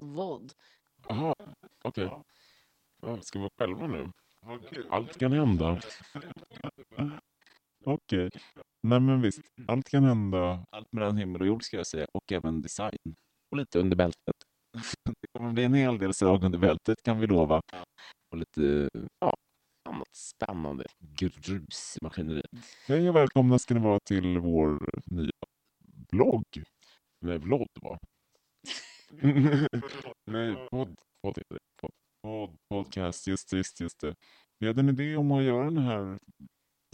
podd. Jaha, okej. Ja, ska vi vara själva nu? Allt kan hända. Okej. Nej men visst, allt kan hända. Allt mellan himmel och jord ska jag säga. Och även design. Och lite under bältet. Det kommer bli en hel del slag under bältet kan vi lova. Och lite ja, annat spännande grus i maskineriet. Hej och välkomna ska ni vara till vår nya blogg. Nej, vlogg va? Nej, podd. Podd heter det. Podd. Pod, podcast, just det, just, just det. Vi hade en idé om att göra den här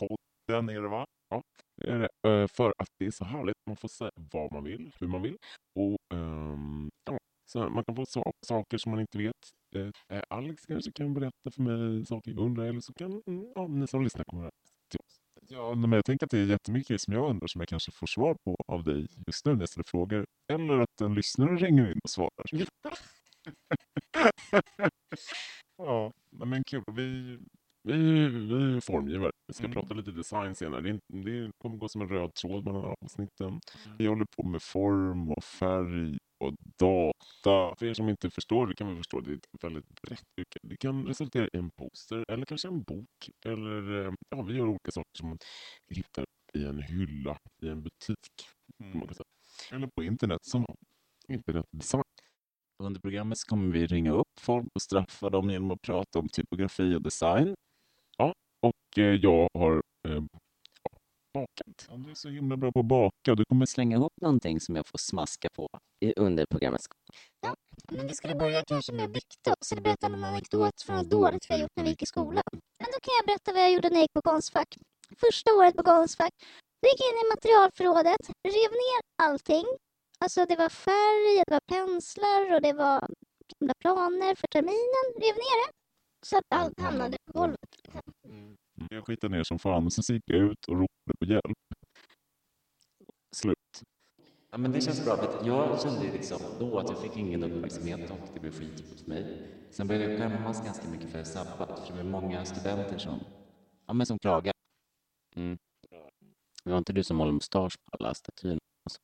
podden, är det va? Ja, det är det. Eh, för att det är så härligt. Man får säga vad man vill, hur man vill. Och um, ja, så man kan få sa- saker som man inte vet. Eh, Alex kanske kan berätta för mig saker jag undrar. Eller så kan mm, ja, ni som lyssnar komma. Ja, men jag tänker att det är jättemycket som jag undrar som jag kanske får svar på av dig just nu när jag ställer frågor. Eller att en lyssnare ringer in och svarar. ja, men kul. Vi, formgivare. Vi ska Mm. prata lite design senare. Det, är det kommer gå som en röd tråd mellan avsnitten. vi håller på med form och färg och data. För er som inte förstår, det kan vi förstå, det är ett väldigt brett yrke. Det kan resultera i en poster eller kanske en bok. Eller eh, ja, vi gör olika saker som man hittar i en hylla i en butik. säga. Eller på internet som Internetdesign. Under programmet så kommer vi ringa upp folk och straffa dem genom att prata om typografi och design. Och eh, jag har eh, ja, bakat. Ja, du är så himla bra på att baka. Du kommer Slänga ihop någonting som jag får smaska på. i- under programmets gång. Men vi skulle börja kanske med Viktor, så det berätta en anekdot från något dåligt vi har gjort när vi gick i skolan. Men då kan jag berätta vad jag gjorde när jag gick på Konstfack. Första året på Konstfack, då gick jag in i materialförrådet, rev ner allting. Alltså det var färg, det var penslar och det var gamla planer för terminen. Rev ner det. Så att allt hamnade på golvet. Jag skitade ner som fan och sen så gick jag ut och ropade på hjälp. Slut. Ja, men det känns bra. För att jag kände ju liksom då att jag fick ingen uppmärksamhet och det blev skitjobbigt för mig. Sen började jag skämmas ganska mycket för sabbat. För det var många studenter som, ja, men som klagar. Mm. Det var inte du som målade mustasch på alla statyerna? Alltså.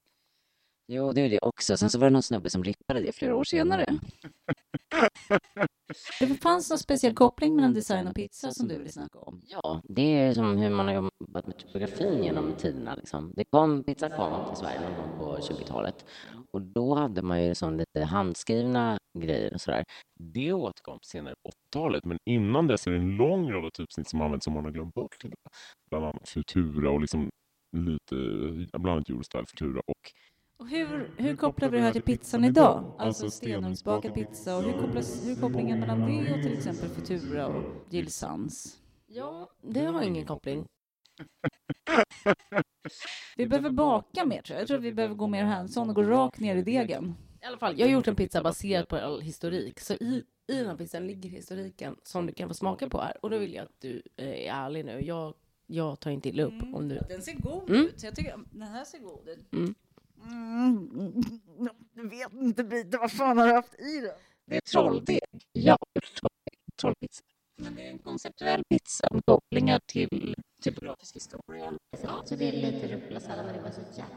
Jo, det är det också. Sen så var det någon snubbe som rippade det flera år senare. Det fanns någon speciell koppling mellan design och pizza som du ville snacka om. Ja, det är som hur man har jobbat med typografin genom tiderna. Liksom. Det kom, pizza kom till Sverige någon gång på 20-talet. Och då hade man ju som lite handskrivna grejer och sådär. Det återkom senare på 80-talet, men innan dess är det en lång rad av typsnitt som används som man har glömt bort. Bland annat Futura och liksom lite, bland annat Eurostyle Futura och Och hur, hur kopplar vi det här till pizzan idag? Alltså stenugnsbakad pizza och hur kopplas hur är kopplingen mellan det och till exempel Futura och Jill Sans? Ja, det har ingen koppling. Vi behöver baka mer tror jag. Jag tror att vi behöver gå mer hands-on och gå rakt ner i degen. I alla fall, jag har gjort en pizza baserad på all historik. Så i, i den här pizzan ligger historiken som du kan få smaka på här. Och då vill jag att du eh, är ärlig nu. Jag, jag tar inte illa upp om du... Den ser god Mm. ut. Jag tycker den här ser god ut. Mm. Du vet inte Brita, vad fan har du haft i den? Det är trolldeg. Ja, trollpizza. Men det är en konceptuell pizza med kopplingar till typografisk historia. Ja, så det är lite rucola-sallad, men det var så jävla